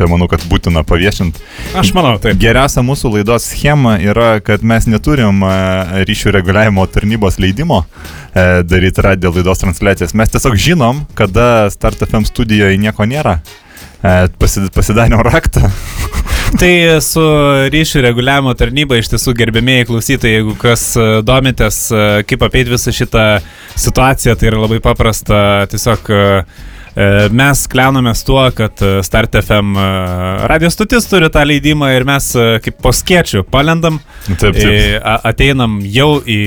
čia manau, kad būtina paviešinti. Aš manau, taip. Geriausia mūsų laidos schema yra, kad mes neturim e, ryšių reguliavimo tarnybos leidimo e, daryti radio laidos transliacijas. Mes tiesiog žinom, kada Start FM studijoje nieko nėra. E, pasid- Pasidarėm raktą. Tai su ryšių reguliavimo tarnyba iš tiesų gerbėmėjai klausytojai, jeigu kas domitės, kaip apeiti visą šitą situaciją, tai yra labai paprasta. Tiesiog mes kliaunamės tuo, kad e, Start FM e, radio stotis turi tą leidimą ir mes e, kaip po skiečių palendam, Taip, e, taip. ateinam jau į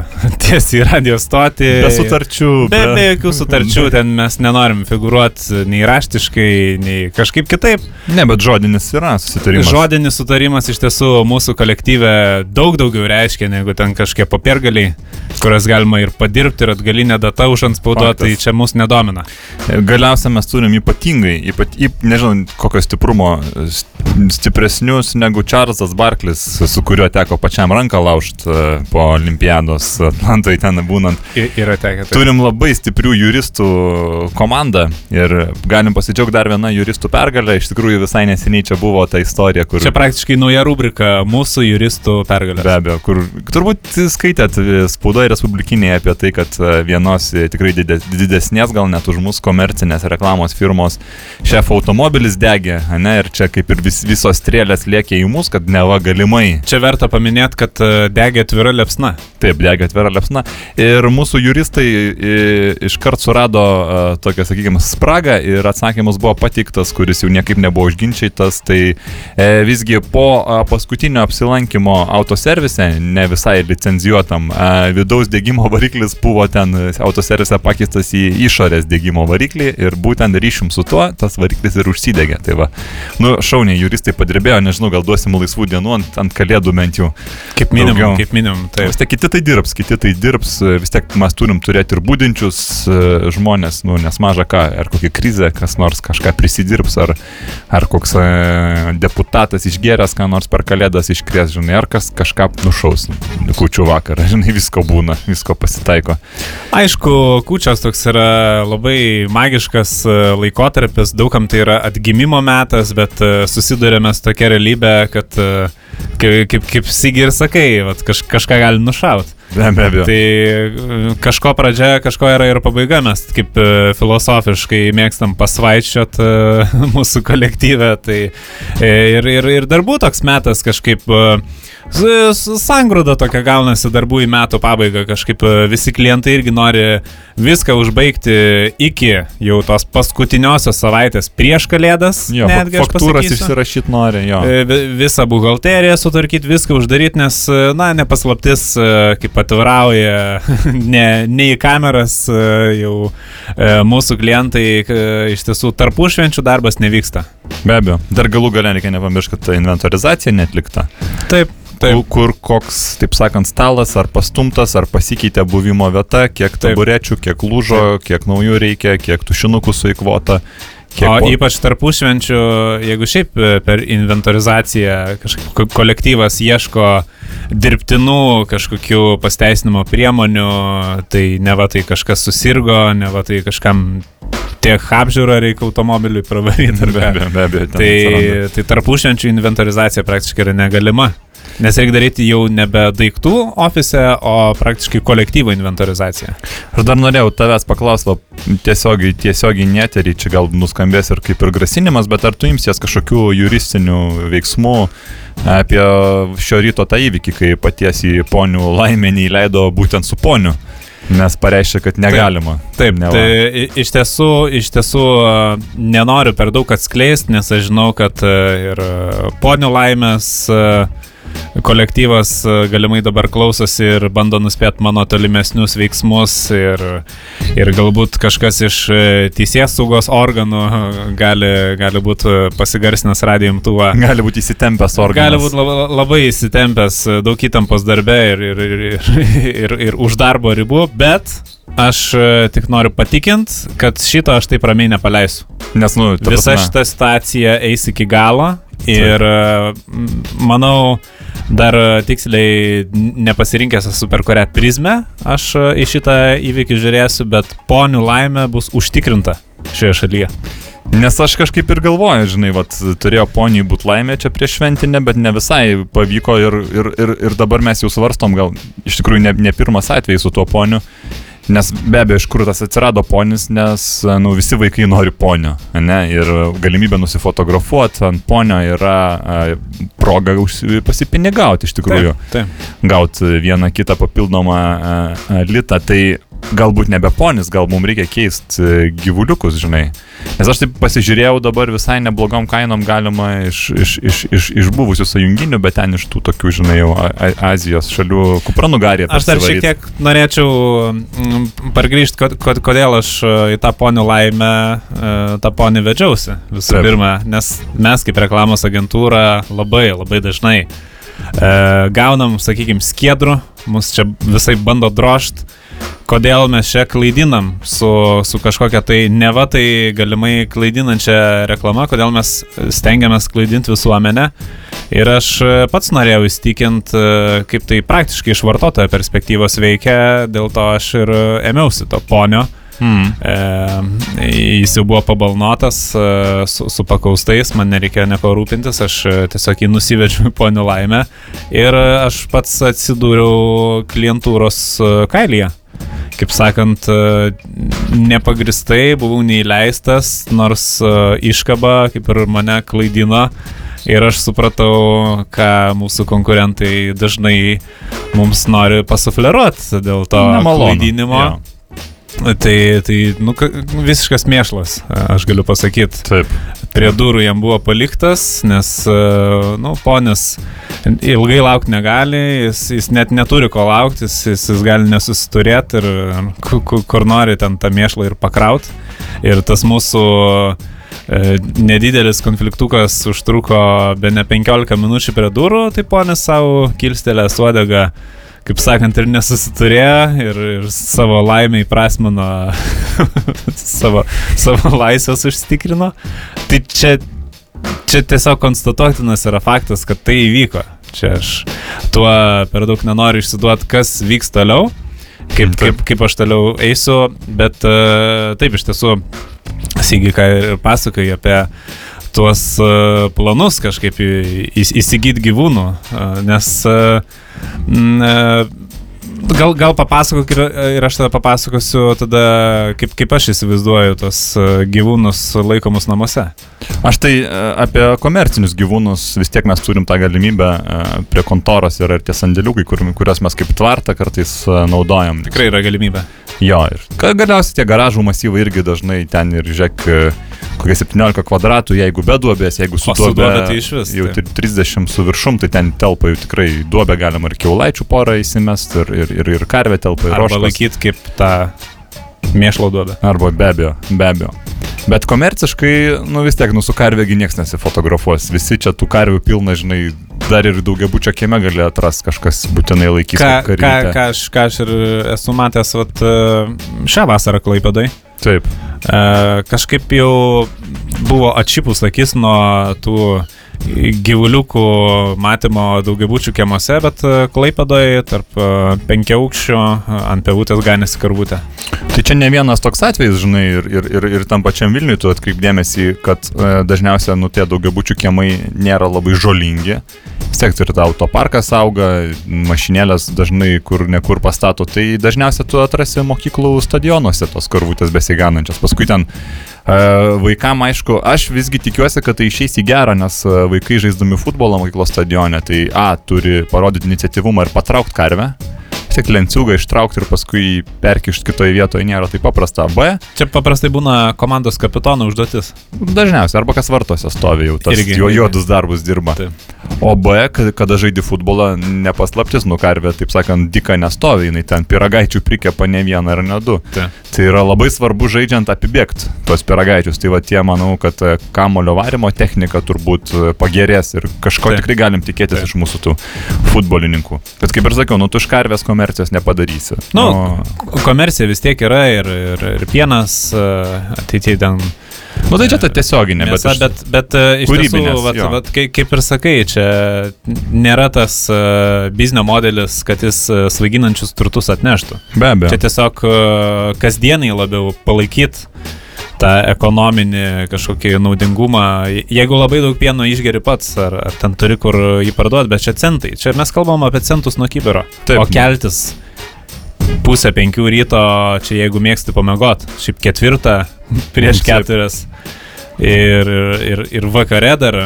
tiesiai radio stotį. Be sutarčių. Be, be jokių sutarčių, ten mes nenorim figuruoti nei raštiškai, nei kažkaip kitaip. Ne, bet žodinis yra susitarimas. Žodinis sutarimas iš tiesų mūsų kolektyve daug daugiau reiškia negu ten kažkokie papirgaliai, kurias galima ir padirbti, ir atgalinę datą užanspauduoti, tai čia mus nedomina. Ir Galiausia mes turim ypatingai, ypat, yp, nežinau, kokio stiprumo, st- stipresnius negu Čarlzas Barklis, su kuriuo teko pačiam ranką laužti po olimpiados Atlantoje ten būnant. I, yra tekę. Tai. Turim labai stiprių juristų komandą ir galim pasidžiaugti dar vieną juristų pergalę. Iš tikrųjų visai neseniai čia buvo ta istorija, kur... Čia praktiškai nauja rubrika mūsų juristų pergalė. Be abejo, kur turbūt skaitėt spaudoje respublikinėje apie tai, kad e, vienos e, tikrai dide- didesnės, gal net už mūsų komercinės reklamos firmos šef automobilis degė, ne, ir čia kaip ir vis, visos strėlės lėkė į mus, kad neva galimai Čia verta paminėti, kad e, degė atvira lepsna. Taip, degė atvira lepsna. Ir mūsų juristai i, iškart surado uh, tokią, sakykime, spragą ir atsakymas buvo pateiktas, kuris jau niekaip nebuvo užginčytas. Tai e, visgi po paskutinio apsilankimo autoservise, ne visai licenzijuotam, vidaus degimo variklis buvo ten autoservise pakeistas į išorės degimo variklį ir būtent ryšim su tuo tas variklis ir užsidegė. Tai va, nu, šauniai juristai padirbėjo, nežinau, gal duosim laisvų dienų ant, ant kalėdų bent jau. Kaip minimum, Daugiau. kaip minimum. Taip. Taip. Vis tiek kiti tai dirbs, kiti tai dirbs, vis tiek mes turim turėti ir būdinčius e, žmonės, nu, nes maža ką, ar kokia krizė, kas nors kažką prisidirbs, ar, ar koks e, deputatas išgeręs, ką nors per kalėdas iškrės, žinai, ar kas kažką nušaus, kučių vakarą, žinai, visko būna, visko pasitaiko. Aišku, kūčios toks yra labai magiškas e, laikotarpis, daugam tai yra atgimimo metas, bet e, susidurėme su tokia realybė, kad e, kaip, kaip, kaip Sigi ir sakai, vat, kaž, kažką gali nušauti. Be be abejo. Tai kažko pradžia, kažko yra ir pabaiga, mes kaip filosofiškai mėgstam pasvaičiot mūsų kolektyvę, tai ir, ir, ir darbų toks metas kažkaip s- sangrūda tokia gaunasi darbų į metų pabaigą, kažkaip e, visi klientai irgi nori viską užbaigti iki jau tos paskutiniosios savaitės prieš kalėdas. Jo, netgi faktūras išsirašyti nori, jo. E, vi- Visą buhalteriją sutvarkyti, viską uždaryti, nes, e, na, nepaslaptis, kaip atvirauja ne, ne į kameras, jau mūsų klientai iš tiesų tarpušvenčių darbas nevyksta. Be abejo. Dar galų galę reikia nepamiršti, kad ta inventorizacija netlikta. Taip, Kur, kur koks, taip sakant, stalas ar pastumtas, ar pasikeitė buvimo vieta, kiek Taip. taburečių, kiek lūžo, kiek naujų reikia, kiek tušinukų suikvota. Kiek O po- ypač tarpušvenčių, jeigu šiaip e, per inventorizaciją kažkaip ko- kolektyvas ieško dirbtinų kažkokių pasteisinimo priemonių, tai ne va tai kažkas susirgo, ne va tai kažkam tiek apžiūrą reikia automobiliui pravaryti. Be abejo, be abejo. Tai, atsiranda. tai tarpušvenčių inventorizacija praktiškai yra negalima. Nes reikia daryti jau nebe daiktų ofise, o praktiškai kolektyvo inventorizaciją. Aš dar norėjau tavęs paklausti, tiesiogiai, tiesiogiai neterį, čia gal nuskambės ir kaip ir grasinimas, bet ar tu imsies kažkokių juristinių veiksmų apie šio ryto tą įvykį, kai paties į ponių laimenį įleido būtent su poniu, nes pareiškė, kad negalima. Taip, Neva. tai iš tiesų, iš tiesų a, nenoriu per daug atskleisti, nes aš žinau, kad a, ir a, ponių laimės a, kolektyvas a, galimai dabar klausosi ir bando nuspėti mano tolimesnius veiksmus ir, ir galbūt kažkas iš a, teisės saugos organų a, gali, gali būti pasigarsinęs radio imtuvą. Gali būti įsitempęs organas. Gali būti labai, labai įsitempęs, daug įtampos darbe ir, ir, ir, ir, ir, ir už darbo ribų, bet aš e, tik noriu patikinti, kad šito aš taip ramiai nepaleisiu. Nes, nu, Visa prasme, šita situacija eis iki galo ir e, manau, dar e, tiksliai nepasirinkęs esu per kurią prizmę aš e, į šitą įvykį žiūrėsiu, bet ponių laimė bus užtikrinta šioje šalyje. Nes aš kažkaip ir galvoju, žinai, vat, turėjo poniai būti laimė čia prieš šventinę, bet ne visai pavyko ir, ir, ir, ir dabar mes jau svarstom, gal iš tikrųjų ne, ne pirmas atvejis su tuo poniu. Nes be abejo, iš kur tas atsirado ponis, nes nu, visi vaikai nori ponio. Ne? Ir galimybė nusifotografuoti ant ponio yra proga pasipinigauti iš tikrųjų. Taip. Gauti vieną kitą papildomą litą. Tai galbūt nebe ponis, gal mums reikia keisti gyvuliukus, žinai. Nes aš taip pasižiūrėjau dabar visai neblogom kainom galima iš, iš, iš, iš, iš buvusių sąjunginių, bet ten iš tų tokių, žinai, jau Azijos šalių kupranugarį. Aš dar šiek tiek norėčiau mm, pargrįžti, kod, kod, kodėl aš e, į tą ponių laimę, e, tą ponį vedžiausi visų Taip. pirma, nes mes kaip reklamos agentūra labai, labai dažnai e, gaunam, sakykime, skiedrų, mus čia visai bando drošt, kodėl mes čia klaidinam su, su kažkokia tai neva tai galimai klaidinančia reklama, kodėl mes stengiamės klaidinti visuomenę. Ir aš e, pats norėjau įstikinti, kaip tai praktiškai iš vartotojo perspektyvos veikia, dėl to aš ir ėmiausi to ponio. Hmm. E, jis jau buvo pabalnotas e, su, su pakaustais, man nereikėjo nieko rūpintis, aš e, tiesiog jį nusivežiau į ponių laimę ir e, aš pats atsidūriau klientūros e, kailyje. Kaip sakant, e, nepagristai buvau neįleistas, nors e, iškaba kaip ir mane klaidino. Ir aš supratau, ką mūsų konkurentai dažnai mums nori pasufleruoti dėl to klaidinimo. Jo. Tai, tai nu, ka- visiškas mėšlas, aš galiu pasakyti. Taip. Prie durų jam buvo paliktas, nes, e, nu, ponis ilgai laukti negali, jis, jis net neturi ko laukti, jis, jis, gali nesusiturėti ir ku- ku- kur nori ten tą mėšlą ir pakraut. Ir tas mūsų e, nedidelis konfliktukas užtruko be ne 15 minučių prie durų, tai ponis savo kilstelę suodegą kaip sakant, ir nesusiturėjo ir, ir savo laimę įprasmino, savo, savo laisvės užstikrino. Tai čia, čia tiesiog konstatuotinas yra faktas, kad tai įvyko. Čia aš tuo per daug nenoriu išsiduoti, kas vyks toliau, kaip, kaip, kaip aš toliau eisiu, bet uh, taip iš tiesų, Sigi, ką ir pasakoji apie tuos uh, planus kažkaip įsigyti gyvūnų, uh, nes uh, gal, gal papasakok ir, ir aš tada papasakosiu tada, kaip, kaip aš įsivaizduoju tos uh, gyvūnus laikomus namuose. Aš tai e, apie komercinius gyvūnus vis tiek mes turim tą galimybę e, prie kontoros yra ir tie sandėliukai, kur, kuriuos mes kaip tvartą kartais e, naudojam. Tikrai yra galimybė. Jo, ir galiausiai tie garažų masyvai irgi dažnai ten ir e, kokie 17 kvadratų, jeigu be duobės, jeigu su duobe, duobe tai išvis, Jau tai. tri- 30 su viršum, tai ten telpa jau tikrai duobę galima ir keulaičių porą įsimest, ir, ir, ir, ir karvę telpa ir Arba laikyti kaip tą mėšlo duobę. Arba be abejo, be abejo. Bet komerciškai, nu vis tiek, nu su karvėgi niekas nesifotografuos. Visi čia tų karvių pilna, žinai, dar ir daugiabučio kieme gali atrasti kažkas būtinai laikys. Ką, ką, ką, aš, ką aš ir esu matęs vat, e, šią vasarą Klaipėdai. Taip. E, kažkaip jau buvo atšipus akis nuo tų gyvuliukų matymo daugiabučių kiemuose, bet e, Klaipėdoje tarp e, penkiaukščių e, ant pevutės ganėsi karvutė. Tai čia ne vienas toks atvejis, žinai, ir, ir, ir, ir tam pačiam Vilniui tu atkreipdėmėsi, kad dažniausiai, nu, tie daugiabučių kiemai nėra labai žolingi. Tiek ir ta autoparkas auga, mašinėlės dažnai kur nekur pastato, tai dažniausiai tu atrasi mokyklų stadionuose tos karvutės besiganančias. Paskui ten vaikam, aišku, aš visgi tikiuosi, kad tai išeis į gerą, nes e, vaikai žaisdami futbolą mokyklos stadione, tai A, turi parodyti iniciatyvumą ir patraukti karvę. Tiek lenciūgą ištraukti ir paskui perkišti kitoje vietoje nėra taip paprasta. B, Čia paprastai būna komandos kapitono užduotis. dažniausiai, arba kas vartose stovi jau, tas Irgi, jo juodus darbus dirba. Taip. O B, kad- kada žaidži futbolą, nepaslaptis, nu karvė, taip sakant, dika nestovi, jinai ten piragaičių prikepa ne vieną ar ne du. Taip. Tai yra labai svarbu žaidžiant apibėgti tuos piragaičius. Tai va tie, manau, kad e, kamulio varimo technika turbūt e, pagerės ir kažko Taip. tikrai galim tikėtis Taip. iš mūsų tų futbolininkų. Bet kaip ir sakiau, nu tu iš karvės komercijos nepadarysi. Nu, O- komercija vis tiek yra ir, ir, ir pienas e, ateityje ten Nu tai čia ta tiesioginė, bet, iš- bet, bet e, iš tiesų, vat, vat, kaip, ir sakai, čia nėra tas uh, biznio modelis, kad jis uh, svaiginančius turtus atneštų. be abejo. Čia tiesiog kasdienai labiau palaikyti tą ekonominį kažkokį naudingumą. Jeigu labai daug pieno išgeri pats, ar, ar ten turi kur jį parduoti, bet čia centai. Čia mes kalbam apie centus nuo kibero. Taip. O keltis pusę penkių ryto, čia jeigu mėgsti pamiegot, šiaip ketvirtą prieš keturias ir, ir, ir vakare dar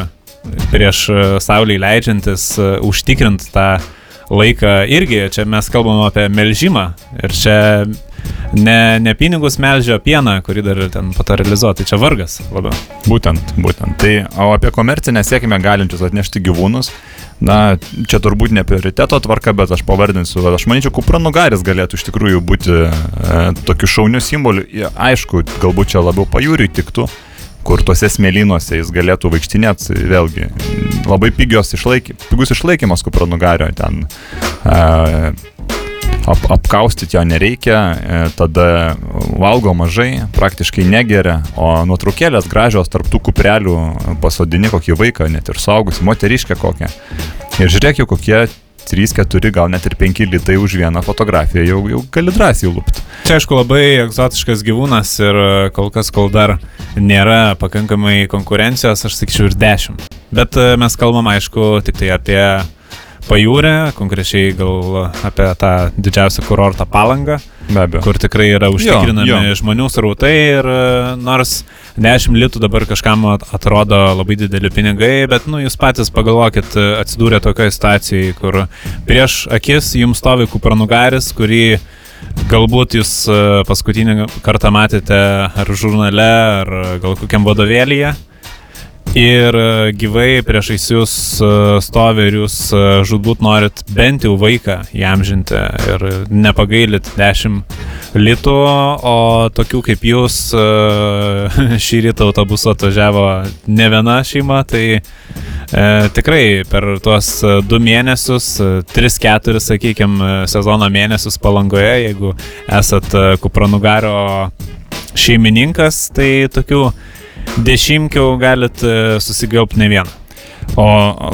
prieš e, saulį leidžiantis e, užtikrint tą laiką irgi, čia mes kalbam apie melžimą ir čia ne, ne pinigus melžia, o pieną, kurį dar ten po to realizuoti, čia vargas labiau. Būtent, būtent. Tai, o apie komercinę sėkmę galinčius atnešti gyvūnus, na, čia turbūt ne prioriteto tvarka, bet aš pavardinsiu, aš manyčiau, kupranugaris galėtų iš tikrųjų būti e, tokiu šauniu simboliu. Aišku, galbūt čia labiau pajūriui tiktų, kur tuose smėlynuose jis galėtų vaikštinėti, vėlgi, labai pigios išlaiky, pigus išlaikymas kupranugario ten. E, ap, apkaustyti jo nereikia, e, tada valgo mažai, praktiškai negeria, o nuotraukėlės gražios tarp tų kuprelių pasodini kokį vaiką, net ir saugus, moteriškę kokią. Ir žiūrėk jau kokie 3, 4, gal net ir 5 litai už vieną fotografiją, jau, jau gali drąsiai lūpti. Čia aišku labai egzotiškas gyvūnas ir e, kol kas, kol dar nėra pakankamai konkurencijos, aš sakyčiau ir 10. Bet e, mes kalbam aišku tik tai apie pajūrę, konkrečiai gal apie tą didžiausią kurortą palangą, kur tikrai yra užtikrinami jo. žmonių srautai ir e, nors 10 litų dabar kažkam at- atrodo labai dideli pinigai, bet nu, jūs patys pagalvokit, e, atsidūrė tokioje situacijoje, kur prieš akis jums stovi kupranugaris, kurį galbūt jūs e, paskutinį kartą matėte ar žurnale, ar gal kokiam vadovėlyje. Ir e, gyvai priešais jūs e, stovi ir jūs e, žudbūt norit bent jau vaiką įamžinti ir nepagailit 10 litų, o tokių kaip jūs šį rytą autobusu atvažiavo ne viena šeima, tai tikrai per tuos e, du mėnesius, 3-4, sakykime, sezono mėnesius palangoje, jeigu esat kupranugario šeimininkas, tai tokių dešimkių galit e, susigaupti ne vieną. O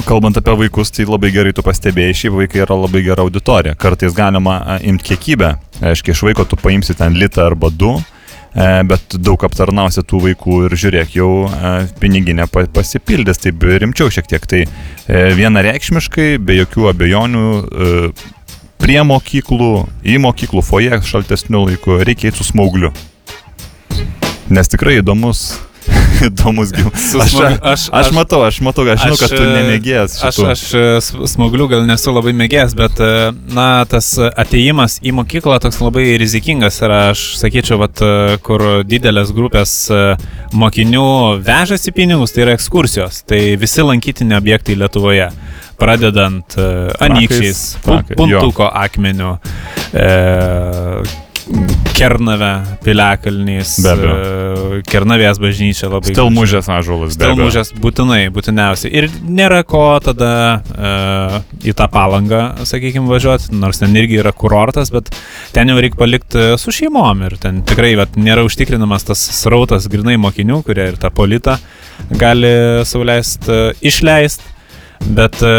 kalbant apie vaikus, tai labai gerai tu pastebėjai, šie vaikai yra labai gera auditorija. Kartais galima a, imti kiekybę, aiškiai, iš vaiko tu paimsi ten litą arba du, e, bet daug aptarnausi tų vaikų ir žiūrėk, jau e, piniginė pa- pasipildys, taip rimčiau šiek tiek. Tai e, vienareikšmiškai, be jokių abejonių, e, prie mokyklų, į mokyklų foje šaltesnių laikų reikia eiti su smaugliu. Nes tikrai įdomus. Įdomus. Su Aš, aš, aš- matau, aš matau, aš žinau, kad tu e, nemėgėjęs Aš, aš e, s- smauglių gal nesu labai mėgėjęs, bet, e, na, tas ateimas į mokyklą toks labai rizikingas yra, aš sakyčiau, vat, kur didelės grupės mokinių vežasi pinigus, tai yra ekskursijos, tai visi lankytini objektai Lietuvoje. Pradedant e, anykščiais, puntuko akmeniu, e, Kernave, abejo. e, Kernavės bažnyčia labai. Stelmužės ažuolas. be abejo. Stelmužės būtinai, būtiniausiai. Ir nėra ko tada uh, į tą palangą, sakykime, važiuoti, nors ten irgi yra kurortas, bet ten jau reikia palikti e, su šeimom ir ten tikrai vat, nėra užtikrinamas tas srautas grinai mokinių, kurie ir tą politą gali sauliaisti išleisti. Bet e,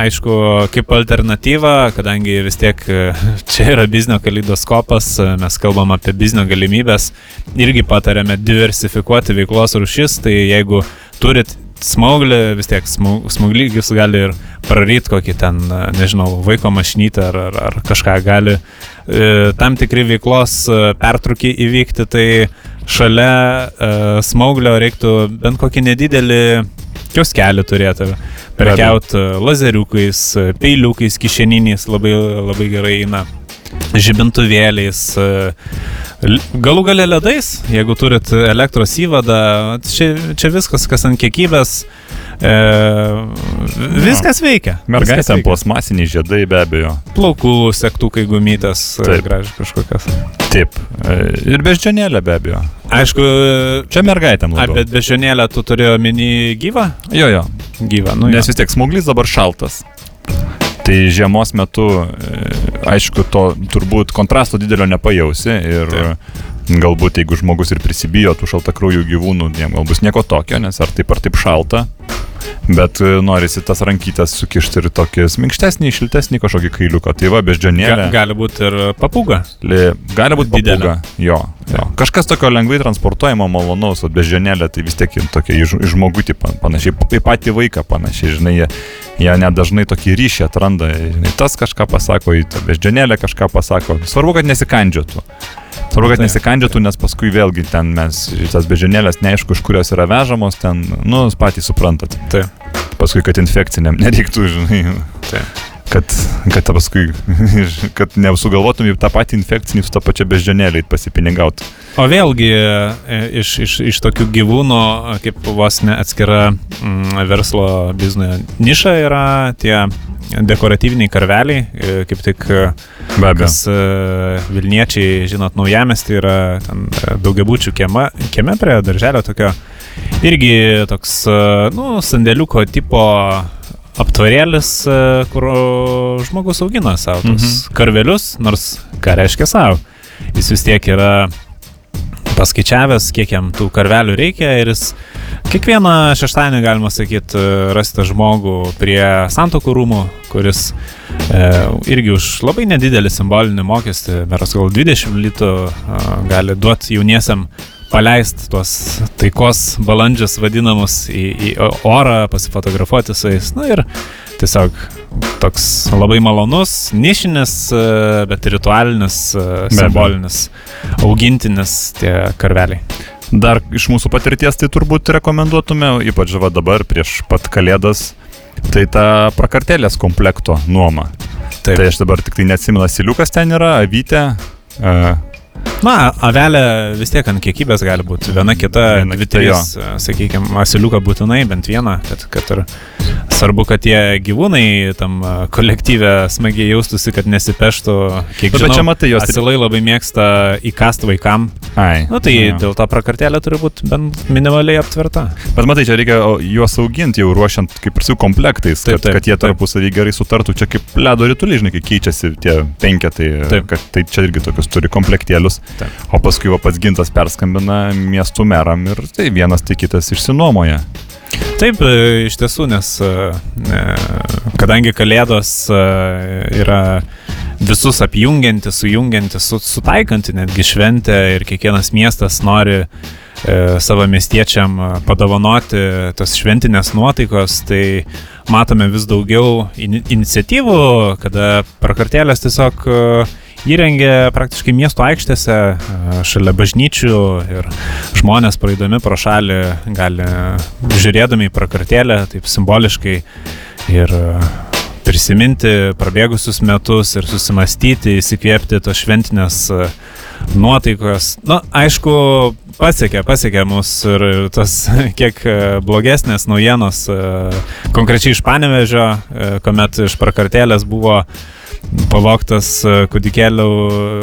aišku, kaip alternatyva, kadangi vis tiek e, čia yra biznio kaleidoskopas, e, mes kalbam apie biznio galimybės, irgi patarėme diversifikuoti veiklos rušis, tai jeigu turit smauglį, vis tiek smau- smauglygis gali ir praryti kokį ten, nežinau, vaiko mašinytę ar, ar, ar kažką gali tam tikri veiklos pertrūkiai įvykti, tai šalia smauglio reiktų bent kokį nedidelį kioskelį turėti. Prekiauti lazeriukais, peiliukais, kišeniniais labai, labai gerai eina. Žibintuvėliais, e, galų gale ledais, jeigu turit elektros įvadą, čia, čia viskas, kas ant kiekybės, e, viskas veikia. Viskas Mergaitėm veikia. plasmasiniai žiedai be abejo. Plaukų sektukai gumytės, Taip. gražiai kažkokias. Taip. E, Ir beždžionėlė be abejo. Aišku, Čia mergaitėm labiau. bet bežionėlę tu turėjo mini gyvą? Jo, jo. Gyvą, nu. Nes jo. vis tiek smauglys dabar šaltas. Tai žiemos metu, e, aišku, to turbūt kontrasto didelio nepajausi ir Taip. Galbūt jeigu žmogus ir prisibijo tų šaltakrųjų gyvūnų, jam gal bus nieko tokio, nes ar taip ar taip šalta, bet e, norisi tas rankytas sukišti ir tokį minkštesnį, šiltesnį kažkokį kailiuką. Tai va, beždžionėlė. Ga, gali būti ir papūga. Li- Gali būti Didelė. Jo, jo. Kažkas tokio lengvai transportuojamo malonaus, o beždžionėlė tai vis tiek tokia iš žmogutį pan- panašiai, į patį vaiką panašiai, žinai, jie, jie net dažnai tokį ryšį atranda, žinai, tas kažką pasako, į tą beždžionėlę kažką pasako. Svarbu, kad nesikandžiotų. Svarbu, kad nesikandžiotų, nes paskui vėlgi ten mes, tas beždžionėlės neaišku, iš kurios yra vežamos, ten, nu, patys suprantat. Taip. Paskui, kad infekciniam nereiktų, žinai. Taip. Kad, kad paskui, kad nesugalvotum į tą patį infekcinį su tą pačia beždžionėlė pasipinigauti. O vėlgi e, iš, iš, iš tokių gyvūnų, e, kaip vos ne atskira mm, verslo biznio niša yra tie dekoratyviniai karveliai, e, kaip tik Be abejo. kas Vilniečiai, žinot, naujamesti yra daugiabučių kiema, kieme prie darželio tokio irgi toks, nu, sandėliuko tipo aptvarėlis, e, kur žmogus augina savo Mhm. karvelius, nors ką reiškia savo. Jis vis tiek yra paskaičiavęs, kiek jam tų karvelių reikia ir jis kiekvieną šeštadienį, galima sakyti, rasite žmogų prie santokų rūmų, kuris e, irgi už labai nedidelį simbolinį mokestį, beras gal 20 litų, e, gali duoti jauniesiam paleisti tuos taikos balandžius vadinamus į, į orą, pasifotografuoti su jais. Na ir tiesiog toks labai malonus, nišinis, e, bet ritualinis, e, simbolinis, augintinis tie karveliai. Dar iš mūsų patirties tai turbūt rekomenduotume, ypač va dabar prieš pat kalėdas, tai ta prakartėlės komplekto nuoma. Taip. Tai aš dabar tik tai neatsimenu, siliukas ten yra, avytė. Na, avelė vis tiek ant kiekybės gali būti. Viena kita, Viena dvi, trys, sakykime, asiliuką būtinai, bent vieną, kad, kad ir svarbu, kad tie gyvūnai tam a, kolektyve smagiai jaustųsi, kad nesipeštų. Kiek bet žinau, čia matai jos. asilai labai mėgsta įkast vaikam. Ai. Na tai jo. dėl to prakartelė turi būti bent minimaliai aptverta. Bet matai, čia reikia juos auginti jau ruošiant kaip ir su komplektais, Taip, kad, taip, kad jie tarpusavį gerai sutartų. Čia kaip ledo rytuliai, žinai, keičiasi tie penketai. Taip. Kad, tai čia irgi tokius turi komplektėlius. Taip. O paskui va, pats gintas perskambina miestų meram ir tai vienas tai kitas išsinuomoja. Taip, e, iš tiesų, nes e, e, kadangi kalėdos yra visus apjungianti, sujungianti, su, sutaikanti netgi šventę ir kiekvienas miestas nori savo miestiečiam padovanoti tos šventinės nuotaikos, tai matome vis daugiau in, iniciatyvų, kada prakartėlės tiesiog e, įrengia praktiškai miesto aikštėse, e, šalia bažnyčių ir žmonės praeidami pro šalį gali žiūrėdami į prakartėlę taip simboliškai ir e, prisiminti prabėgusius metus ir susimastyti, įsikvėpti tos šventinės e, nuotaikos. Na, aišku, pasiekė, pasiekė mus ir tas kiek blogesnės naujienos, konkrečiai iš Panevežio, kuomet iš prakartėlės buvo pavoktas e, kūdikėlio,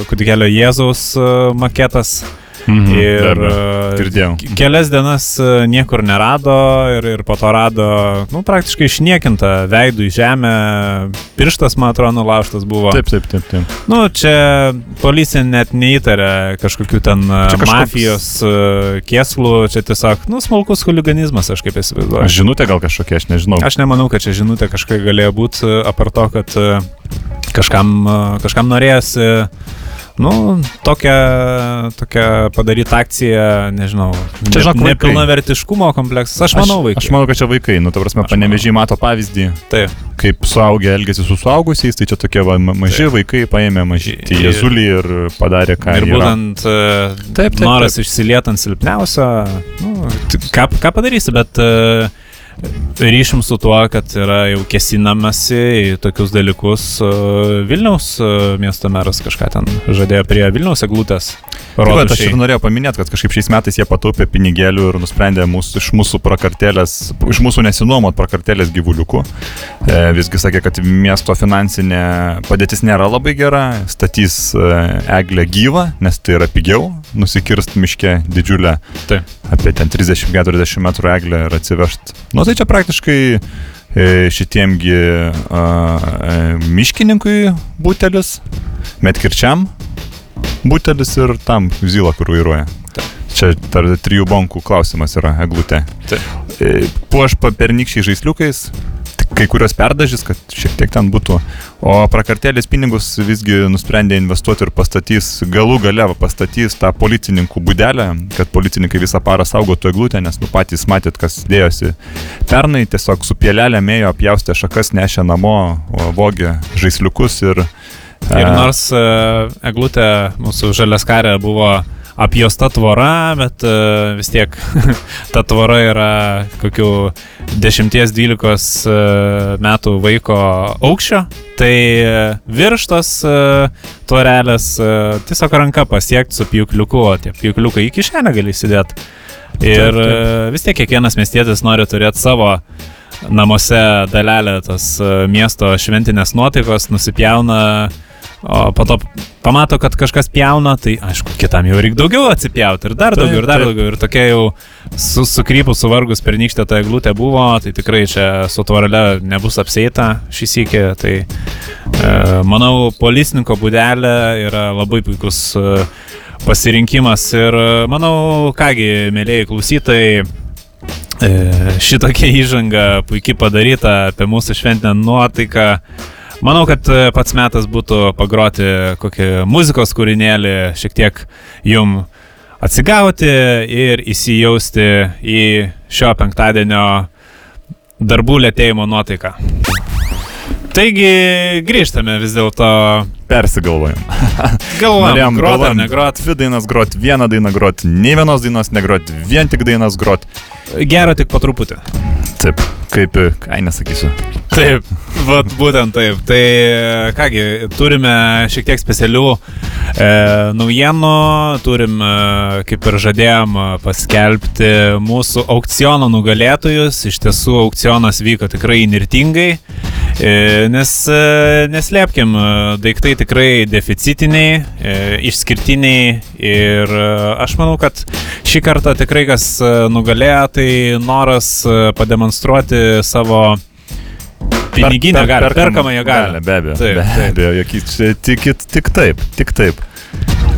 kūdikėlio Jėzaus e, maketas. Mhm, Ir e, Girdėjau. ke- kelias dienas e, niekur nerado ir, ir po to rado, nu, praktiškai išniekinta veidų į žemę, pirštas, man atrodo, nulaužtas buvo. Taip, taip, taip, taip. Nu, čia policija net neįtarė kažkokių ten e, kažkoks- mafijos kėslų, čia tiesiog, nu, smulkus huliganizmas, aš kaip įsivaizduoju. Žinutė gal kažkokia, aš nežinau. Aš nemanau, kad čia žinutė kažkokia galėjo būti, apart to, kad kažkam, kažkam norėjosi, nu, tokią, tokią padaryti akciją, nežinau, Čia, žinok, ne, nepilnavertiškumo kompleksas. Aš manau, vaikai. Aš manau, kad čia vaikai, nu, ta prasme, Aš panevežiai mato pavyzdį, Taip. kaip suaugę elgesi su suaugusiais, tai čia tokie va, ma- maži Taip. vaikai paėmė mažį Ir- jėzulį ir padarė, ką Ir būtent e, Taip, taip, noras išsiliet ant silpniausio, nu, ką, ką padarysi, bet e, ryšim su tuo, kad yra jau kesinamasi į tokius dalykus. Vilniaus miesto meras kažką ten žadėjo prie Vilniaus eglutės. Taip, aš ir norėjau paminėti, kad kažkaip šiais metais jie pataupė pinigėlių ir nusprendė mūsų, iš mūsų prakartėlės, iš mūsų nesinuomot prakartėlės gyvuliukų. E, visgi sakė, kad miesto finansinė padėtis nėra labai gera, statys e, eglę gyvą, nes tai yra pigiau, nusikirst miške didžiulę Taip. Apie ten 30-40 metrų eglę ir atsivežti. Nu tai čia praktiškai e, šitiemgi a, e, miškininkui butelis, metkirčiam butelis ir tam zylą, kur vairuoja. Čia tarp trijų bankų klausimas yra eglutė. E, Puoš pernykščiai žaisliukais, kai kurios perdažys, kad šiek tiek ten būtų. O prakartėlės pinigus visgi nusprendė investuoti ir pastatys, galų gale pastatys tą policininkų būdelę, kad policininkai visą parą saugotų eglutę, nes nu patys matėt, kas dėjosi. Pernai tiesiog su pielelė mėjo apjaustė šakas, nešė namo, vogė žaisliukus ir... Ir e, nors e, eglutė mūsų žaliaskarė buvo apjosta tvora, bet e, vis tiek ta tvora yra kokių 10-12 metų vaiko aukščio, tai e, virš tos e, tvorelės e, tiesiog ranka pasiekti su pjūkliuku, o tie pjūkliukai į kišenę gali įsidėti. Ir e, vis tiek kiekvienas miestietis nori turėti savo namuose dalelę tos e, miesto šventinės nuotaikos, nusipjauna, o po to pamato, kad kažkas pjauna, tai aišku, kitam jau reikia daugiau atsipjauti ir dar Taip, daugiau, ir dar taip. daugiau. Ir tokia jau su, sukrypus, suvargus pernykštė ta eglutė buvo, tai tikrai čia su tvorele nebus apseita šį sykį. Tai e, manau, policininko būdelė yra labai puikus e, pasirinkimas ir e, manau, kągi, mėlyjei klausytojai, e, šitokia įžanga puikiai padaryta apie mūsų šventinę nuotaiką. Manau, kad e, pats metas būtų pagroti kokį muzikos kūrinėlį, šiek tiek jum atsigauti ir įsijausti į šio penktadienio darbų lėtėjimo nuotaiką. Taigi grįžtame vis dėlto. Persigalvojom. Galvojam, grot ar galvojom negrot. Dvi dainas grot, vieną dainą grot, nei vienos dainos negrot, vien tik dainas grot. Gero tik po truputį. Taip, kaip, ai nesakysiu. Taip, vat, būtent taip. Tai kągi, turime šiek tiek specialių e, naujienų, turim, e, kaip ir žadėjom, paskelbti mūsų aukciono nugalėtojus. Iš tiesų, aukcionas vyko tikrai nirtingai, e, nes e, neslėpkim, daiktai tikrai deficitiniai, e, išskirtiniai ir e, aš manau, kad šį kartą tikrai kas e, nugalėjo, tai noras e, pademonstruoti savo piniginę galę, perkamąją galę. Be abejo, Taip, be abejo, čia tik, tik taip, tik taip.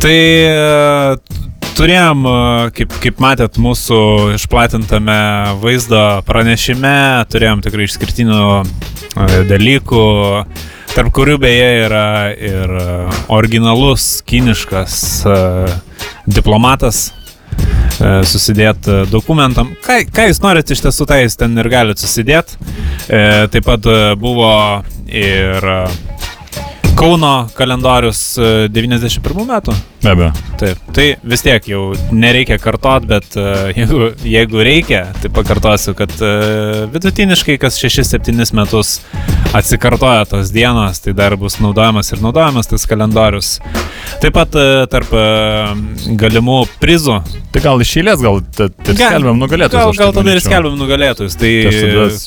Tai e, turėjom, kaip, kaip matėt, mūsų išplatintame vaizdo pranešime, turėjom tikrai išskirtinių dalykų, tarp kurių beje yra ir e, originalus kiniškas e, diplomatas susidėti dokumentam. Ką, ką jūs norite iš tiesų, tai jūs ten ir galite susidėti. E, taip pat e, buvo ir e, Kauno kalendorius e, 91 metų. Be abejo. Taip, tai vis tiek jau nereikia kartot, bet uh, jeigu, jeigu reikia, tai pakartosiu, kad uh, vidutiniškai kas 6-7 metus atsikartoja tos dienos, tai dar bus naudojamas ir naudojamas tas kalendorius. Taip pat uh, tarp uh, galimų prizų. Tai gal iš eilės, gal ir skelbiam nugalėtojus. Gal, gal tada ir skelbiam nugalėtojus. Tai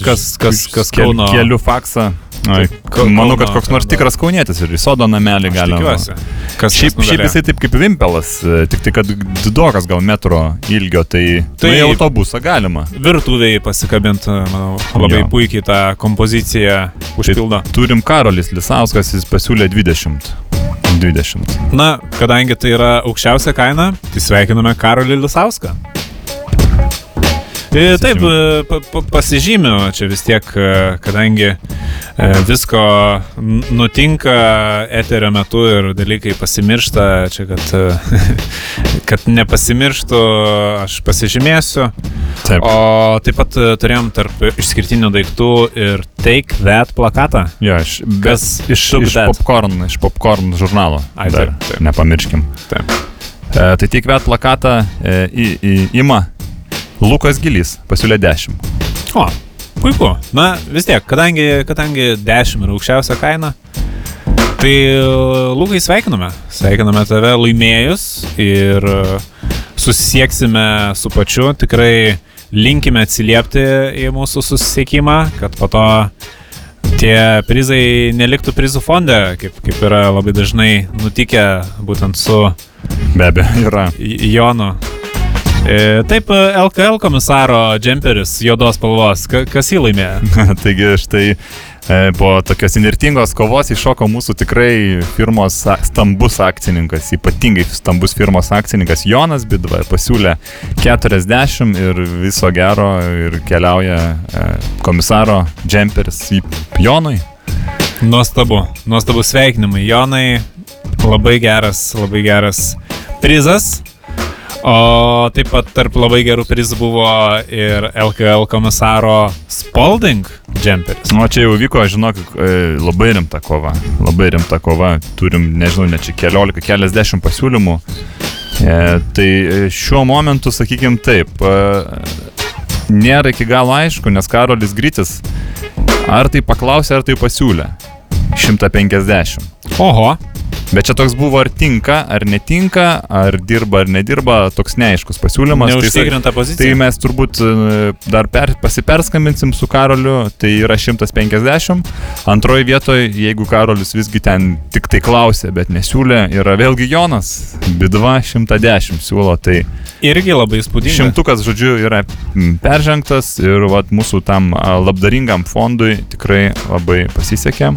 kas, kas, kas Kauno. Keliu faksą. Ai, manau, kad koks nors tikras kaunietis ir į sodo namelį tikiuosi. Kas Šiaip, šiaip jisai taip kaip vimpelas, e, tik tai, kad didokas gal metro ilgio, tai, tai Tai- į autobusą galima. Virtuviai pasikabinti, manau, labai Jo. puikiai tą kompoziciją užpildo. Turim Karolis Lisauskas, jis pasiūlė 20. 20. Na, kadangi tai yra aukščiausia kaina, tai sveikiname Karolį Lisauską. E, Taip, e, pa- pa- pasižymiu čia vis tiek, e, kadangi visko nutinka eterio metu ir dalykai pasimiršta, čia kad, kad nepasimirštų, aš pasižymėsiu. Taip. O taip pat turėjom tarp išskirtinių daiktų ir Take That plakatą. Jo, iš, Kas iš, iš that? popcorn, iš popcorn žurnalo. Ai, Dar taip. Nepamirškim. Taip. E, tai tik vet plakatą e, į, į, ima Lukas Gilys, pasiūlė 10. O, puiku. Na, vis tiek, kadangi, kadangi 10 yra aukščiausia kaina, tai e, Lukai sveikiname. Sveikiname tave laimėjus ir e, susisieksime su pačiu. Tikrai linkime atsiliepti į mūsų susisiekimą, kad po to tie prizai neliktų prizų fonde, kaip, kaip yra labai dažnai nutikę būtent su Be abejo, yra. Jonu. E, Taip, e, LKL komisaro džemperis juodos spalvos. Ka- Kas jį laimėjo? Taigi štai E, Po tokios inirtingos kovos iššoko mūsų tikrai firmos stambus akcininkas, ypatingai stambus firmos akcininkas Jonas Bidva pasiūlė 40 ir viso gero ir keliauja e, komisaro džemperis į Jonui. Nuostabu, nuostabu sveikinimai. Jonai, labai geras, labai geras prizas. O taip pat tarp labai gerų prizų buvo ir LKL komisaro Spalding džemperis. O čia jau vyko, žinok, e, labai rimta kova. Labai rimta kova. Turim, nežinau, ne čia keliolika, keliasdešimt pasiūlymų. E, tai e, šiuo momentu, sakykim taip, e, nėra iki galo aišku, nes Karolis Grytis ar tai paklausė, ar tai pasiūlė. 150. Oho, Bet čia toks buvo, ar tinka, ar netinka, ar dirba, ar nedirba, toks neaiškus pasiūlymas. Tai, neužtikrinta pozicija. Tai mes turbūt e, dar per, pasiperskambinsim su Karoliu, tai yra 150. Antroji vietoje, jeigu Karolis visgi ten tik tai klausė, bet nesiūlė, yra vėlgi Jonas, Bidva 110 siūlo, tai Irgi labai įspūdinga. šimtukas, žodžiu, yra peržengtas ir vat, mūsų tam labdaringam fondui tikrai labai pasisekė.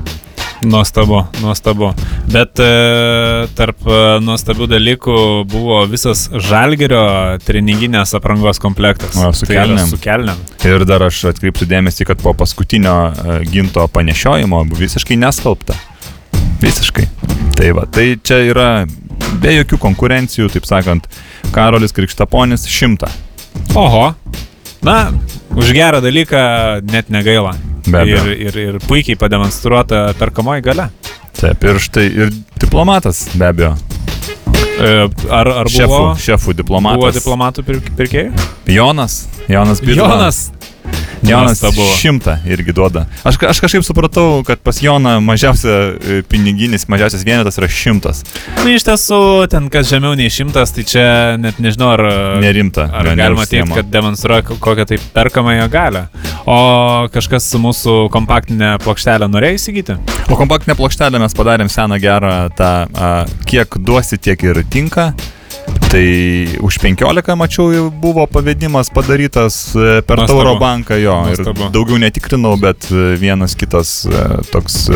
Nuostabu, nuostabu. Bet e, tarp e, nuostabių dalykų buvo visas žalgerio treninginės aprangos komplektas. O, su Tai kelnėm. Su kelniam. Ir dar aš atkreipsiu dėmesį, kad po paskutinio e, ginto panešiojimo buvo visiškai neskalbta. Visiškai. Tai va, tai čia yra be jokių konkurencijų, taip sakant, Karolis Krikštaponis 100. Oho. Na, už gerą dalyką net negaila. Ir, ir, ir puikiai pademonstruota perkamoji gale. Taip, ir štai ir diplomatas, be abejo. E, Ar, ar buvo, Šefų, šefų diplomatas. buvo diplomatų pirk- pirkėjų? Jonas. Jonas Bidla. Jonas. Jonas šimtą irgi duoda. Aš, aš kažkaip supratau, kad pas Joną mažiausia e, piniginis, mažiausias vienetas yra šimtas. Na, Nu, iš tiesų, ten kas žemiau nei šimtas, tai čia net nežinau, ar, Nerimta. ar ne- galima teikti, kad demonstruoja ko- kokią tai perkamąją galę. O kažkas su mūsų kompaktinė plokštelė norėjo įsigyti? O kompaktinę plokštelę mes padarėm seną gerą tą, a, kiek duosi, tiek ir tinka. Tai už 15 mačiau jau buvo pavedimas padarytas e, per Nuostabu. Tauro banką jo. Nuostabu. Ir daugiau netikrinau, bet e, vienas kitas e, toks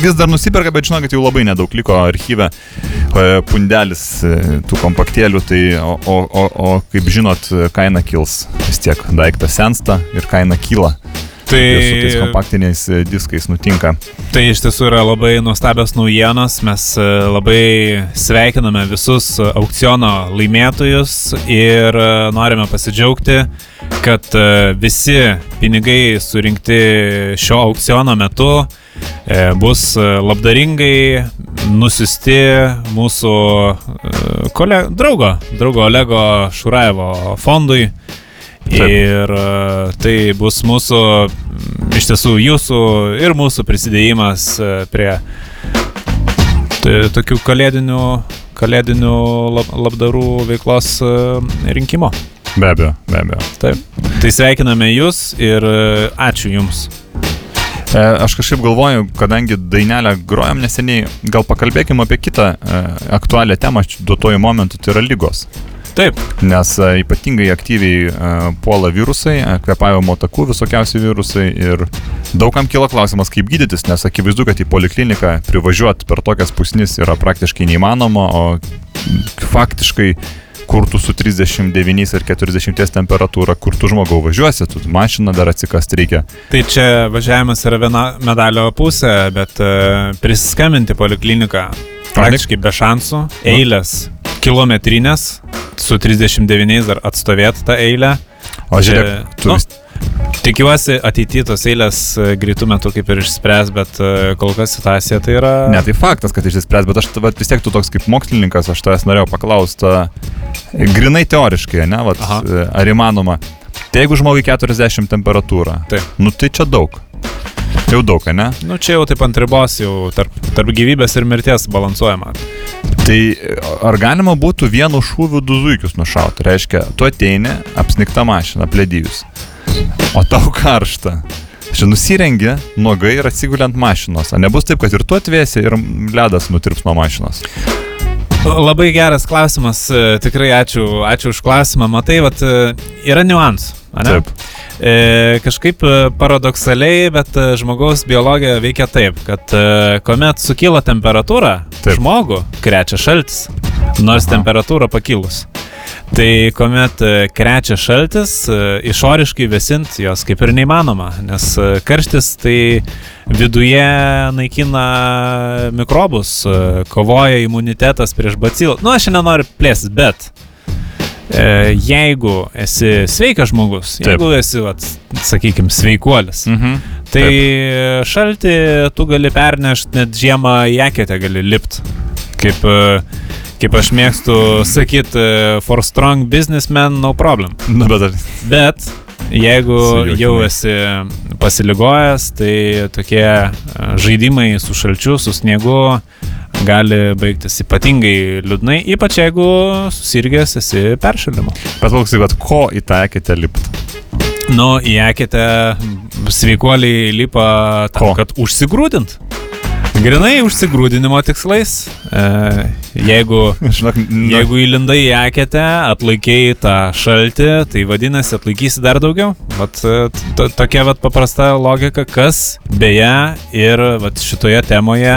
vis dar nusiperka, bet žinokit, jau labai nedaug liko archyve pundelis tų kompaktėlių. Tai o, o, o, o kaip žinot, kaina kils. Vis tiek daiktas sensta ir kaina kyla. Tai, su tais kompaktiniais e, diskais nutinka. tai iš tiesų yra labai nuostabios naujienos. Mes e, labai sveikiname visus aukciono laimėtojus ir e, norime pasidžiaugti, kad visi pinigai surinkti šio aukciono metu bus labdaringai nusiusti mūsų kole, draugo, draugo Olego Šuraevo fondui. Taip. Ir e, tai bus mūsų, iš tiesų jūsų ir mūsų prisidėjimas e, prie tokių kalėdinių, kalėdinių lab, labdarų veiklos e, rinkimo. Be abejo, be abejo. Taip. Tai sveikiname jūs ir ačiū jums. Aš kažkaip galvoju, kadangi dainelę grojom neseniai, gal pakalbėkime apie kitą aktualią temą duotojų momentų, tai yra lygos. Taip, Nes e, ypatingai aktyviai e, puola virusai, e, kvepavimo takų visokiausi virusai ir daugam kilo klausimas, kaip gydytis, nes akivaizdu, kad į polikliniką privažiuoti per tokias pusnis yra praktiškai neįmanoma, o faktiškai kur tu su 39 ar 40 temperatūra, kur tu žmogau važiuosi, tu mašiną dar atsikast reikia. tai čia važiavimas yra viena medalio pusė, bet prisiskambinti polikliniką praktiškai be šansų, eilės kilometrinės, su 39 dar atstovėti tą eilę. O žiūrėk, tu nu, Tikiuosi ateityje tos eilės e, greitų metų kaip ir išspręs, bet e, kol kas situacija tai yra... Ne, tai faktas, kad išsispręs, bet aš vat, vis tiek tu toks kaip mokslininkas, aš tavęs norėjau paklausti, grinai teoriškai, ne, vat, Aha. e, ar įmanoma. Tai jeigu žmogui 40 temperatūra, Taip. nu tai čia daug. Jau daug, ne? Nu čia jau taip ant ribos, jau tarp, tarp gyvybės ir mirties balansuojama. Tai ar galima būtų vienu šūviu du zuikius nušauti? Reiškia, tu ateini, apsnikta mašina, plėdijus. O tau karšta. Čia nusirengi, nuogai ir atsiguli ant mašinos. Ar nebus taip, kad ir tu atvėsi ir ledas nutirps nuo mašinos? Labai geras klausimas, tikrai ačiū, ačiū už klausimą. Matai, vat, e, yra niuansų. Ane? Taip. E, kažkaip e, paradoksaliai, bet e, žmogaus biologija veikia taip, kad e, kuomet sukyla temperatūra, Taip. žmogų krečia šaltis, nors Aha. temperatūra pakilus. Tai kuomet e, krečia šaltis, išoriškai vėsint jos kaip ir neįmanoma, nes karštis tai viduje naikina mikrobus, kovoja imunitetas prieš bacilą. Nu, aš nenoriu plėstis, bet jeigu esi sveikas žmogus, Taip. jeigu esi, vat, sakykime, sveikuolis, Mhm. tai šaltį tu gali pernešti, net žiemą į eketę gali lipti. Kaip, e, kaip aš mėgstu sakyti, for strong businessman, no problem. Nu, bet ar... Bet jeigu jau esi pasiligojęs, tai tokie e, žaidimai su šalčiu, su sniegu gali baigtis ypatingai liūdnai, ypač jeigu susirgęs esi peršalimu. Bet lauksai, bet ko į tą eketę lipt? Nu, į eketę sveikuoliai lipa tam, Ko? kad užsigrūdint. Grinai užsigrūdinimo tikslais. E, jeigu, Žinok, jeigu įlindai į eketę, atlaikiai tą šaltį, tai vadinasi atlaikysi dar daugiau. Vat, e, to- tokia vat paprasta logika, kas beje ir vat, šitoje temoje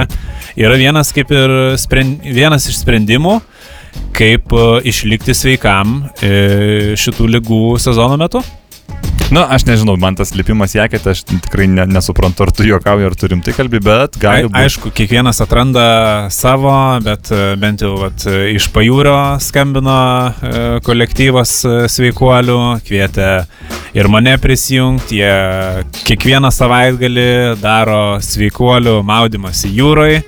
yra vienas, kaip ir sprend, vienas iš sprendimų, kaip e, išlikti sveikam e, šitų lygų sezono metu. Nu, aš nežinau, man tas lipimas į eketę, aš tikrai ne, nesuprantu, ar tu juokauji, ar turim tai kalbį, bet gali būti. aišku, kiekvienas atranda savo, bet e, bent jau vat, e, iš pajūrio skambino e, kolektyvas sveikuolių, kvietė ir mane prisijungti. Jie kiekvieną savaitgalį daro sveikuolių maudimąsi jūroje.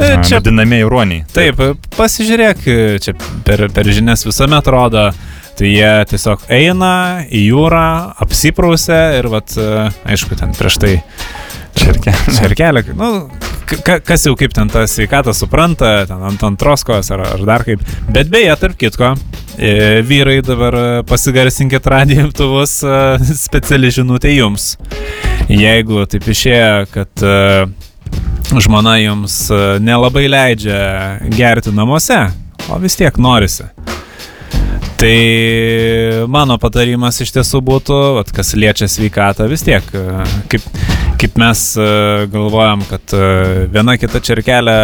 Na, Čia Vadinamieji ruoniai. Taip, pasižiūrėk, čia per, per žinias visuomet rodo, tai jie tiesiog eina į jūrą, apsiprausia ir, vat, e, aišku, ten prieš tai Čerkė. Čerkelė, nu, ka, kas jau kaip ten tą sveikatą supranta, ten ant antros kojos ar, ar dar kaip. Bet beje, tarp kitko, e, vyrai dabar e, pasigarsinkit radijimtuvus, speciali žinutė jums. Jeigu taip išėjo, kad žmona jums nelabai leidžia gerti namuose, o vis tiek norisi. Tai mano patarimas iš tiesų būtų, vat, kas liečia sveikatą, vis tiek, e, kaip, kaip mes e, galvojam, kad e, viena kita čerkelė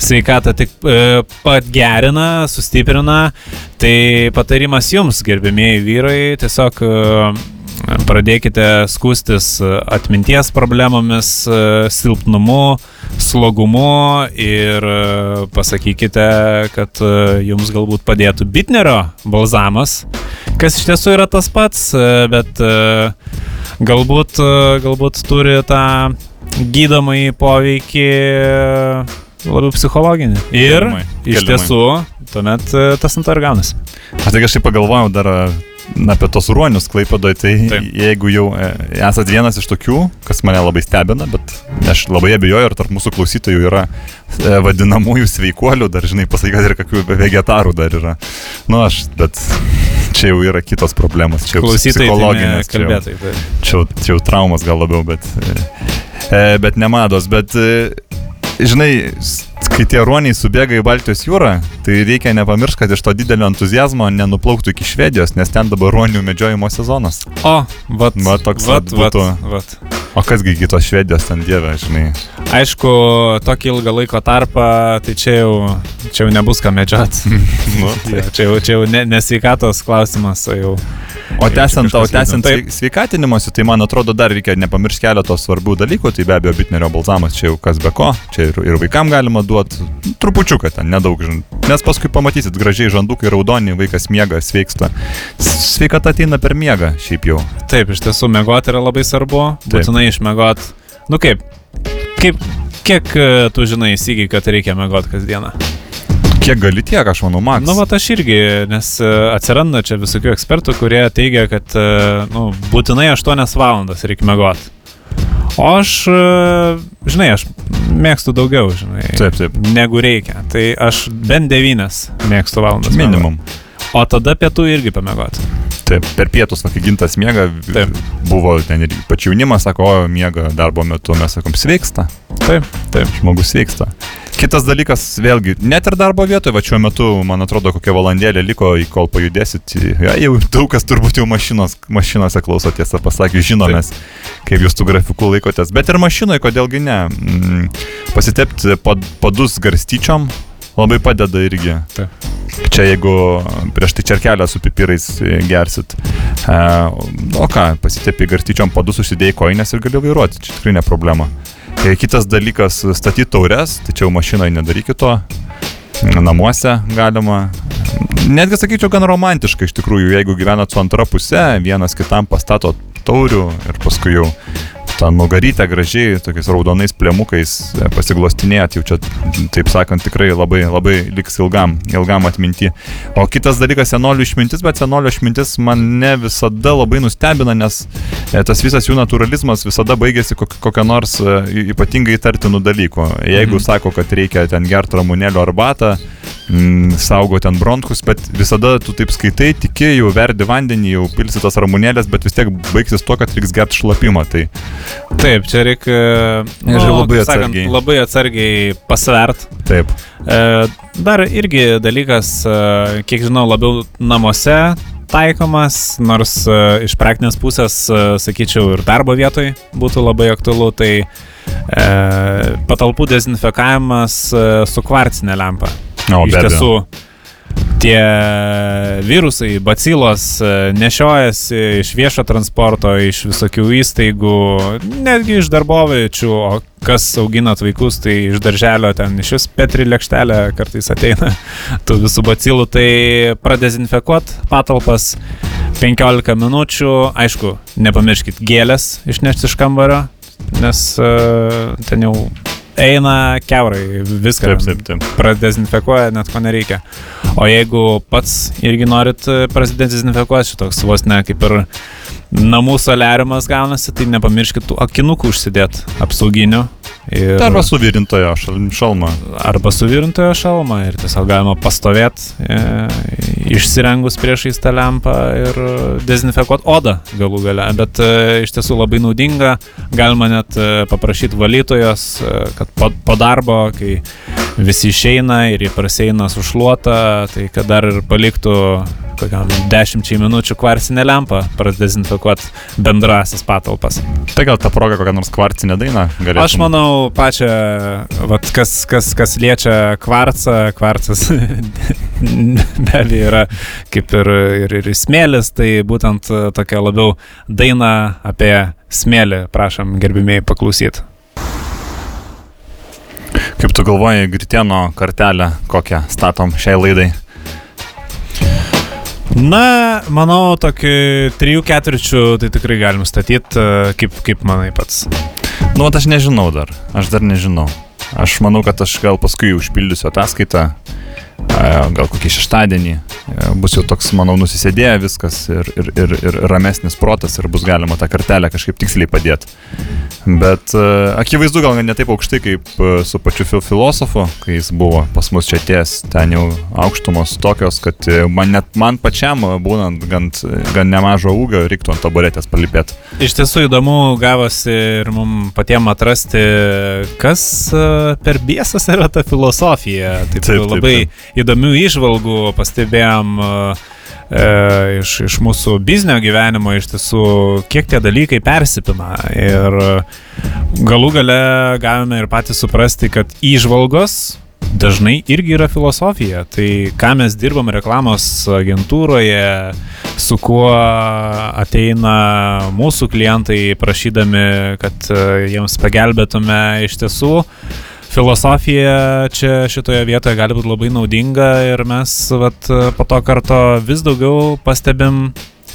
sveikatą tik e, pagerina, sustiprina, tai patarimas jums, gerbėmėjai vyrai, tiesiog e, pradėkite skūstis atminties problemomis, e, silpnumu, slogumu ir e, pasakykite, kad e, jums galbūt padėtų bitnerio balzamas, kas iš tiesų yra tas pats, e, bet e, galbūt, e, galbūt turi tą gydomąjį poveikį e, labiau psichologinį. Ir Galimai, iš tiesų, tuomet e, tas ant to ir gaunasi. Aš tai kažkaip pagalvojau dar na, apie tos ruonius klaipadoj, tai Taip. jeigu jau e, esat vienas iš tokių, kas mane labai stebina, bet aš labai abejoju, ar tarp mūsų klausytojų yra e, vadinamųjų sveikuolių, dar žinai, pasakyk, kad ir kokių vegetarų dar yra. Nu, aš, bet čia jau yra kitos problemos, čia jau tai psichologinės, čia jau-. Tai. čia, jau- čia jau traumas gal labiau, bet, e, bet nemados. Bet, žinai, kai tie ruoniai subėga į Baltijos jūrą, tai reikia nepamiršti, kad iš to didelio entuzijazmo nenuplauktų iki Švedijos, nes ten dabar ruonių medžiojimo sezonas. O, vat, Va, toks vat, vat vat, vat. O kasgi kitos Švedijos ten dievė, žinai. Aišku, tokį ilgą laiko tarpą, tai čia jau, čia jau nebus ką medžioti. Nu, tai. čia jau, čia jau ne, nesveikatos klausimas, o jau. O tęsiant, o tęsiant sveikatinimuose, tai man atrodo dar reikia nepamiršti keletos svarbių dalykų, tai be abejo bitnerio balzamas čia jau kas be ko, čia ir, ir vaikam galima duoti trupučiuką ten, nedaug, žin. nes paskui pamatysit gražiai žandukai raudoni, vaikas miega, sveiksta. Sveikata ateina per miegą, šiaip jau. Taip, iš tiesų, mėgoti yra labai svarbu, būtinai išmėgoti. Nu kaip, kaip, kiek e, tu žinai įsigiai, kad reikia mėgoti kasdieną? Kiek gali tiek, aš manau, Max. Nu, va, aš irgi, nes e, atsiranda čia visokių ekspertų, kurie teigia, kad, e, nu, būtinai 8 valandas reikia mėgoti. O aš, e, žinai, aš mėgstu daugiau, žinai, Taip, taip. negu reikia. Tai aš bent 9 mėgstu valandas. Minimum. miegot. O tada pietų irgi pamėgoti. Taip, per pietus, kai gintas miega, Taip. buvo ten ir pačiu jaunimas, sako, o miega darbo metu, mes sakom, sveiksta, Taip, taip. žmogus sveiksta. Kitas dalykas, vėlgi, net ir darbo vietoje, va šiuo metu, man atrodo, kokia valandėlė liko, kol pajudėsit, ja, jau daug kas turbūt jau mašinos, mašinose klauso tiesą pasakius, žinomės, kaip jūs tų grafikų laikotės, bet ir mašinoje, kodėlgi ne. Mm, pasitepti pad, padus garstyčiom labai padeda irgi. Taip. Čia jeigu prieš tai čerkelę su pipirais gersit. E, o ką, pasitėpi garstyčiom padus, užsidėjai koinės ir gali vairuoti, čia tikrai ne problema. E, kitas dalykas - statyti taures, čia jau mašinoje nedarykit to. Namuose galima. Netgi sakyčiau, gan romantiška iš tikrųjų, jeigu gyvenat su antra pusė, vienas kitam pastato taurių ir paskui jau tą nugarytę gražiai, tokiais raudonais plėmukais e, pasiglostinėjat, jau čia, taip sakant, tikrai labai, labai liks ilgam, ilgam atminti. O kitas dalykas - senolių išmintis, bet senolių išmintis man ne visada labai nustebina, nes e, tas visas jų naturalizmas visada baigėsi kok- kokią nors e, ypatingai įtartinų dalykų. Jeigu Mhm. sako, kad reikia ten gerti ramunėlio arbatą, mm, saugo ten bronchus, bet visada tu taip skaitai, tiki, jau verdi vandenį, jau pilsi tas ramunėlės, bet vis tiek baigsis to, kad reiks gerti šlapimą. Tai Taip, čia reikia nu, Ir labai sakant, atsargiai. labai atsargiai pasvert. taip. E, Dar irgi dalykas, e, kiek žinau, labiau namuose taikomas, nors e, iš praktinės pusės, e, sakyčiau, ir darbo vietoj būtų labai aktualu, tai e, patalpų dezinfekavimas e, su kvarcinė lempa. O, Iš be abejo. Tie virusai, bacilos e, nešiojasi iš viešo transporto, iš visokių įstaigų, netgi iš darboviečių, o kas auginat vaikus, tai iš darželio ten iš vis petri lėkštelė kartais ateina tų visų bacilų, tai pradezinfekuot patalpas 15 minučių, aišku, nepamirškit gėlės išnešti iš kambario, nes uh, ten jau eina keurai, viską Taip, taip, taip. pradezinfekuoja, net ko nereikia. O jeigu pats irgi norit e, pradezinfekuoti, šitoks vos ne kaip ir namų solariumas gaunasi, tai nepamirškit tų akinukų užsidėti apsauginių. Ir, Arba suvirintojo šal- šalmą. arba suvirintojo šalmą ir tiesiog galima pastovėti e, išsirengus priešais tą lempą ir dezinfekuoti odą galų gale. Bet e, iš tiesų labai naudinga, galima net e, paprašyti valytojos, e, kad po, po darbo, kai visi išeina ir jie praseina sušluota, tai kad dar ir paliktų kokiam dešimčiai minučių kvarcinę lempą pradezinfekuoti bendrasis patalpas. Tai gal tą progą kokią nors kvarcinę dainą galėtum? Aš manau, pačią, vat, kas, kas, kas liečia kvarcą, kvarcas be abejo yra kaip ir, ir, ir smėlis, tai būtent tokia labiau daina apie smėlį, prašom gerbimiai paklausyti. Kaip tu galvoji, Gritieno kartelę kokią statom šiai laidai? Na, manau, tokį trijų ketvirčių tai tikrai galim statyti, kaip, kaip manai pats. Nu, aš nežinau dar. Aš dar nežinau. Aš manau, kad aš gal paskui užpildysiu ataskaitą, e, gal kokį šeštadienį. E, Bus jau toks, manau, nusisėdėję viskas ir, ir, ir, ir ramesnis protas ir bus galima tą kartelę kažkaip tiksliai padėti. Bet e, akivaizdu gal ne taip aukštai kaip e, su pačiu fil- filosofu, kai jis buvo pas mus čia ties, ten jau aukštumos tokios, kad man net man pačiam, būnant gan, gan nemažo ūgio, reiktų ant taburetės palipėti. Iš tiesų įdomu gavosi ir mums patiems atrasti, kas per biesas yra ta filosofija. Taip, Taip, taip, labai įdomių išvalgų pastebėjom e, e, iš, iš mūsų biznio gyvenimo, iš tiesų, kiek tie dalykai persipina. Ir galų gale galime ir patys suprasti, kad išvalgos dažnai irgi yra filosofija. Tai ką mes dirbam reklamos agentūroje, su kuo ateina mūsų klientai prašydami, kad e, jiems pagelbėtume iš tiesų. Filosofija čia šitoje vietoje gali būti labai naudinga ir mes vat, po to karto vis daugiau pastebim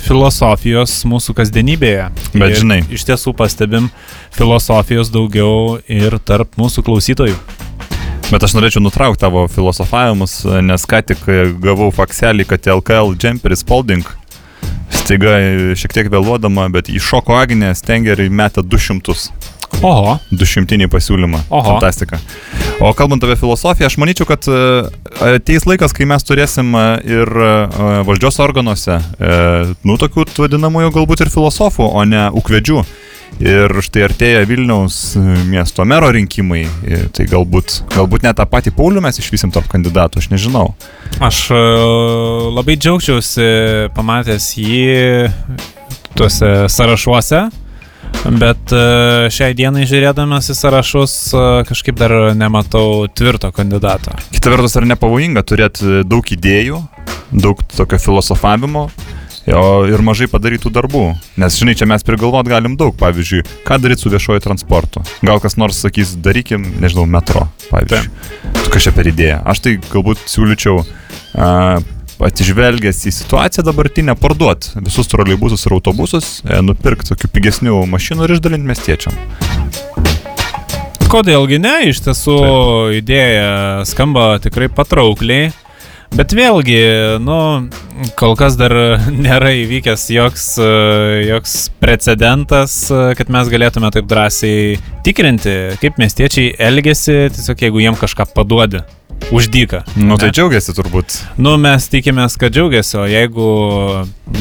filosofijos mūsų kasdienybėje. Bet Ir žinai. Iš tiesų pastebim filosofijos daugiau ir tarp mūsų klausytojų. Bet aš norėčiau nutraukti tavo filosofavimus, nes ką tik gavau fakselį, kad LKL jumperis Spalding staiga šiek tiek vėluodama, bet į šoko Agnę Stengerį metė 200. Oho. Dušimtinį pasiūlymą. Oho. Fantastika. O kalbant apie filosofiją, aš manyčiau, kad e, ateis laikas, kai mes turėsim e, ir e, valdžios organuose, nu, tokių vadinamųjų galbūt ir filosofų, o ne ukvedžių. Ir štai artėja Vilniaus miesto mero rinkimai, tai galbūt, galbūt net tą patį Paulių mes išvysim tarp kandidatų, aš nežinau. Aš labai džiaugčiausi pamatęs jį tuose sąrašuose, bet e, šiai dienai žiūrėdamas į sąrašus e, kažkaip dar nematau tvirto kandidato. Kita vertus, ar nepavojinga turėti daug idėjų, daug tokio filosofavimo jo, ir mažai padarytų darbų. Nes, žinai, čia mes prigalvot galim daug. Pavyzdžiui, ką daryti su viešoju transportu. Gal kas nors sakys, darykim, nežinau, metro, pavyzdžiui. Čia per idėją. Aš tai galbūt siūlyčiau uh, atsižvelgęs į situaciją dabartinę, parduot visus troleibusus ir autobusus, e, nupirkti tokių pigesnių mašinų ir išdalinti miestiečiam. Kodėlgi ne, iš tiesų Taip. idėja skamba tikrai patraukliai. Bet vėlgi, nu, kol kas dar nėra įvykęs joks, e, joks precedentas, e, kad mes galėtume taip drąsiai tikrinti, kaip miestiečiai elgesi, tiesiog jeigu jiem kažką paduodi. Uždyka. Nu, tai džiaugiasi turbūt. Nu, mes tikimės, kad džiaugiasi, o jeigu,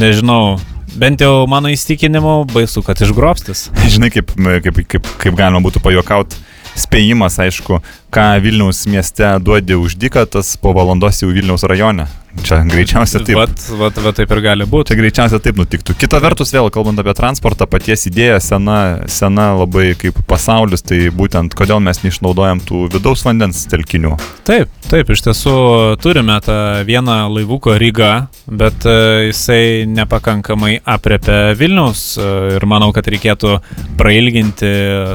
nežinau, bent jau mano įstikinimu, baisu, kad išgrobstis. Žinai, kaip, kaip, kaip, kaip galima būtų pajokauti spėjimas, aišku, ką Vilniaus mieste duodi už dyką, tas po valandos jau Vilniaus rajone. Čia greičiausia taip. Vat, vat, vat taip ir gali būti. Čia greičiausia taip nutiktų. Kita vertus, vėl kalbant apie transportą, paties idėja sena, sena labai kaip pasaulis, tai būtent kodėl mes neišnaudojam tų vidaus vandens telkinių. Taip, taip, iš tiesų turime tą vieną laivuko Rygą, bet uh, jisai nepakankamai apriepia Vilnius uh, ir manau, kad reikėtų prailginti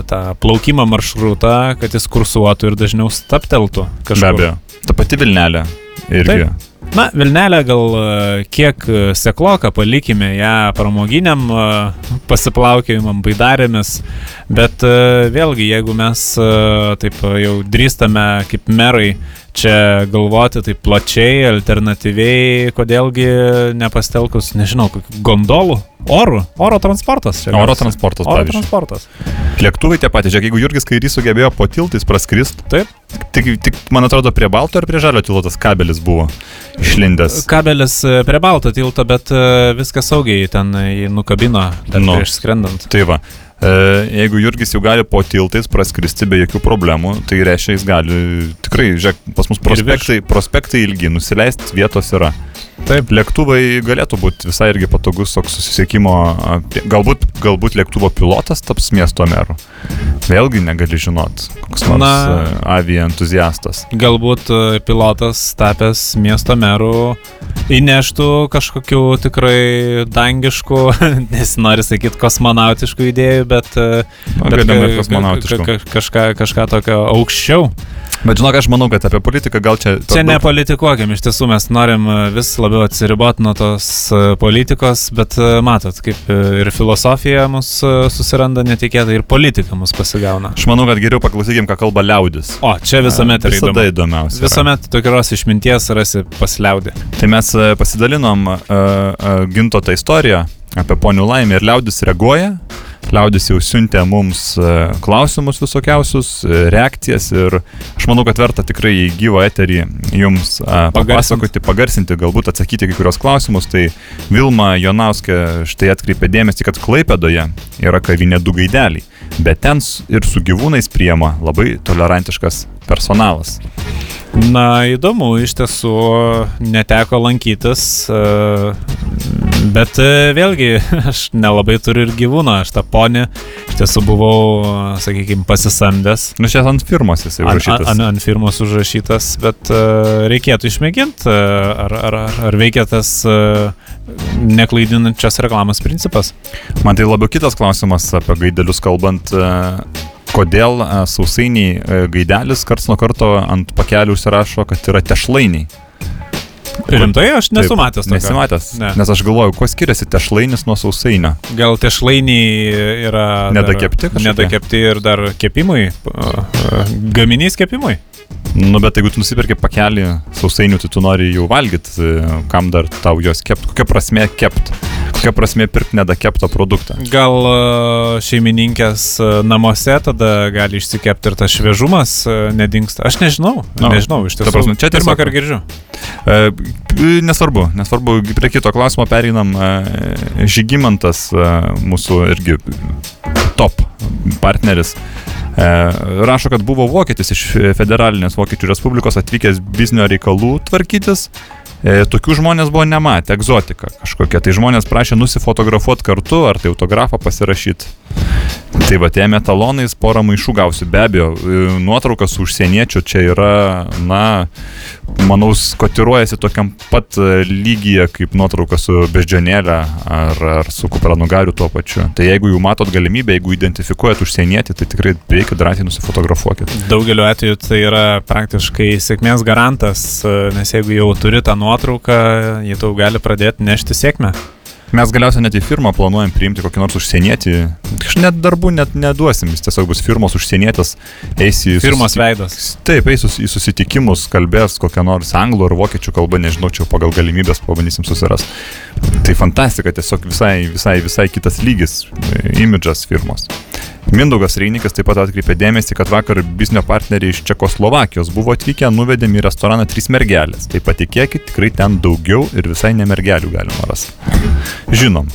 tą plaukimo maršrutą, kad jis kursuotų ir dažniau stapteltų. Kažkur. Be abejo. Ta pati Vilnelė. Irgi. Taip. Na, Vilnelė gal e, kiek sekloka, palikime ją pramoginiam e, pasiplaukėjimam, baidarėmis, bet e, vėlgi, jeigu mes taip jau drįstame kaip merai čia galvoti taip plačiai, alternatyviai, kodėlgi nepastelkus, nežinau, gondolų, oro, oro transportas. Čia oro transportas, oro pavyzdžiui. transportas. Lėktuvai tie patys, žiūrėk, jeigu Jurgis Kairys sugebėjo po tiltais praskrist, Taip. tik, tik, man atrodo, prie balto ar prie žalio tilto tas kabelis buvo išlindęs. Kabelis e, prie balto tilto, bet e, viskas saugiai ten jį nukabino, dar Nu. prieš skrendant. Tai va, e, jeigu Jurgis jau gali po tiltais praskristi be jokių problemų, tai reiškia, jis gali tikrai, žiūrėk, pas mus prospektai, prospektai ilgi, nusileisti vietos yra. Taip. Lėktuvai galėtų būti visai irgi patogus toks susisiekimo, galbūt, galbūt lėktuvo pilotas taps miesto meru. Vėlgi negali žinot, koks nors Na. Na... avia entuziastas. Galbūt e, pilotas tapęs miesto meru įneštų kažkokių tikrai dangiškų, nesinori sakyti kosmonautiškų idėjų, bet, e, bet ka- ka- ka- kažką, kažką tokio aukščiau. Bet žinok, aš manau, kad apie politiką gal čia... Čia nepolitikuokim, iš tiesų mes norim e, vis labiau atsiriboti nuo tos e, politikos, bet matot, kaip ir filosofija mus susiranda netikėtai, ir politika mus pasigauna. Aš manau, kad geriau paklausykim, ką kalba liaudis. O, čia visuomet yra Visada įdomu. įdomiausia. Visuomet tokios išminties rasi pasliaudį. Tai mes pasidalinom uh, uh, ginto tą istoriją apie ponių laimę ir liaudis reaguoja. Liaudis jau siuntė mums uh, klausimus visokiausius, uh, reakcijas ir aš manau, kad verta tikrai į gyvą eterį jums uh, Pagarsint. papasakoti, pagarsinti, galbūt atsakyti kai kurios klausimus. Tai Vilma Jonauskė štai atkreipė dėmesį, kad Klaipėdoje yra kavinė du gaideliai, bet ten ir su gyvūnais priema labai tolerantiškas personalas. Na, įdomu, iš tiesų neteko lankytis, e, bet e, vėlgi aš nelabai turiu ir gyvūno, aš tą ponį iš tiesų buvau, sakykime, pasisamdęs. Nu, čia ant firmos jisai Ant užrašytas. an, an firmos užrašytas, bet uh, reikėtų išmėginti, uh, ar, ar, ar, ar veikia tas uh, neklaidinančios reklamos principas. Man tai labiau kitas klausimas apie gaidelius kalbant. e, Kodėl e, sausainiai e, gaidelis karts nuo karto ant pakelių užsirašo, kad yra tešlainiai? Rimtai, aš nesu Taip, matęs to. Nesimatęs. Ne. Nes aš galvoju, kuo skiriasi tešlainis nuo sausainio. Gal tie šlainiai yra... dar- Nedakepti kažkokie? Nedakepti ir dar kepimui, gaminys kepimui. Nu, bet jeigu tu nusipirki pakelį sausainių, tai tu nori jų valgyti, kam dar tau juos kept, kokia prasme kept. Kokia prasme pirkti nedakeptą produktą. Gal e, šeimininkės e, namuose tada gali išsikepti ir tas šviežumas e, nedingsta. Aš nežinau, No. no. nežinau, iš tiesų. prasme, čia pirmą kartą girdžiu. E, nesvarbu, nesvarbu, prie kito klausimo pereinam. E, Žygimantas, e, mūsų irgi top partneris, rašo, kad buvo vokietis iš Federalinės Vokiečių Respublikos atvykęs biznio reikalų tvarkytis. E, tokių žmonės buvo nematę, egzotika kažkokia. Tai žmonės prašė nusifotografuoti kartu, ar tai autografą pasirašyti. Tai va, ėmė talonais, porą maišų gausi. Be abejo, e, nuotraukas su užsieniečiu čia yra, na, manau, kotiruojasi tokiam pat e, lygyje kaip nuotrauka su beždžionėlė ar, ar su kupranugariu tuo pačiu. Tai jeigu jau matot galimybę, jeigu identifikuojat užsienietį, tai tikrai reikia drąsiai nusifotografuokit. Daugeliu atveju tai yra praktiškai sėkmės garantas, e, nes jeigu jau turi tą nuotrauką, jie tau gali pradėti nešti sėkmę. Mes galiausiai net į firmą planuojam priimti kokį nors užsienietį. Aš net darbų net neduosim, jis tiesiog bus firmos užsienietis, eis į... Firmos susiti- veidas. Taip, eis į susitikimus, kalbės kokią nors anglų ar vokiečių kalbą, nežinau, čia pagal galimybės pabandysim susirasti. Tai fantastika, tiesiog visai, visai, visai kitas lygis, imidžas firmos. Mindaugas Reinikas taip pat atkreipė dėmesį, kad vakar biznio partneriai iš Čekoslovakijos buvo atvykę, nuvedėm į restoraną trys mergelės. Tai patikėkit, tikrai ten daugiau ir visai ne mergelių galima rasti. Žinom.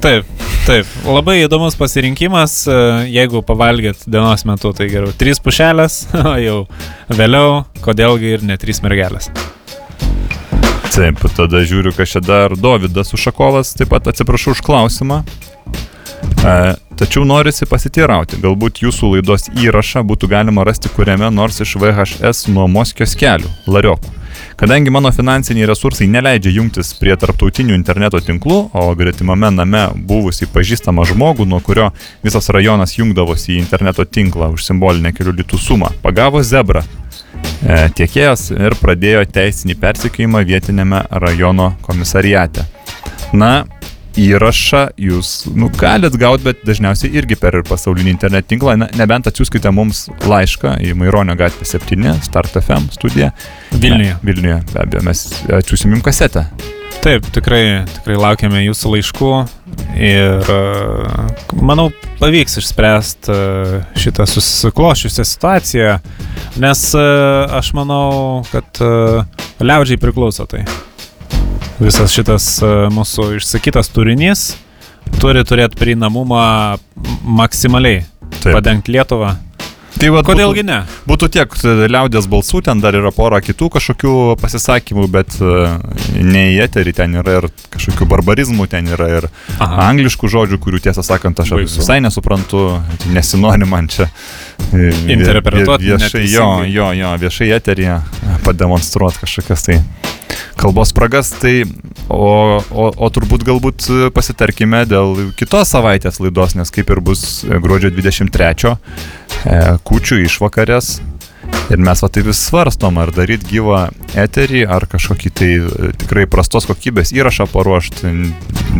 Taip, taip. Labai įdomus pasirinkimas. e, Jeigu pavalgėt dienos metu, tai geriau trys pušelės, o jau vėliau, kodėlgi ir ne trys mergelės. Taip, tada žiūriu, kas čia dar. Dovydas Ušakovas, taip pat atsiprašau už klausimą. Tačiau norisi pasiteirauti, galbūt jūsų laidos įrašą būtų galima rasti kuriame nors iš VHS nuomos kioskelių, lariokų. Kadangi mano finansiniai resursai neleidžia jungtis prie tarptautinių interneto tinklų, o gretimame name buvusi pažįstama žmogų, nuo kurio visas rajonas jungdavosi į interneto tinklą už simbolinę kelių litų sumą, pagavo zebrą e, tiekėjas ir pradėjo teisinį persikėjimą vietinėme rajono komisariate. Na, įrašą jūs, nu, galit gauti, bet dažniausiai irgi per pasaulinį internet tinklą, na, nebent atsiųskite mums laišką į Maironio gatvę 7, Start FM studiją. Vilniuje. Ne, Vilniuje, be abejo, mes atsiųsim jums kasetę. Taip, tikrai, tikrai laukiame jūsų laiškų ir e, manau pavyks išspręsti e, šitą susiklošiusią situaciją, nes e, aš manau, kad liaudžiai priklauso tai. Visas šitas e, mūsų išsakytas turinys turi turėti prieinamumą maksimaliai, Taip. padengti Lietuvą. Tai va, Kodėlgi ne? Būtų tiek e, liaudės balsų, ten dar yra pora kitų kažkokių pasisakymų, bet e, ne į eterį, ten yra ir kažkokių barbarizmų, ten yra ir Aha. angliškų žodžių, kurių tiesą sakant aš Baisu. visai nesuprantu, nesinori man čia vie- Interpretuot vie- viešai, jo, jo, jo, viešai eteryje pademonstruoti kažkokias tai kalbos spragas, tai o, o, o turbūt galbūt e, pasitarkime dėl kitos savaitės laidos, nes kaip ir bus e, gruodžio 23 e, kučių išvakarės. Ir mes va taip vis svarstom, ar daryti gyvą eterį, ar kažkokį tai tikrai prastos kokybės įrašą paruošti,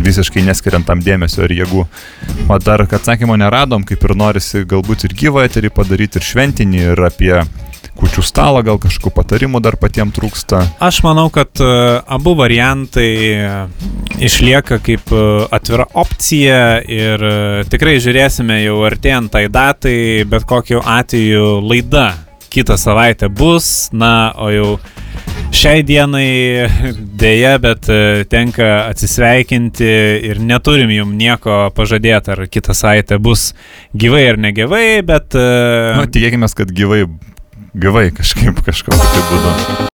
visiškai neskiriant tam dėmesio ir jėgų. O dar atsakymo neradom, kaip ir norisi galbūt ir gyvą eterį padaryti, ir šventinį, ir apie kučių stalą, gal kažkokių patarimų dar patiems trūksta. Aš manau, kad e, abu variantai e, išlieka kaip e, atvira opcija ir tikrai žiūrėsime jau artėjant tai datai, bet kokiu atveju laida kitą savaitę bus, na, o jau šiai dienai dėja, bet tenka atsisveikinti ir neturim jum nieko pažadėti, ar kitą savaitę bus gyvai ar negyvai, bet... Na, tikėkime, kad gyvai, gyvai kažkaip kažkokiu tai būdu.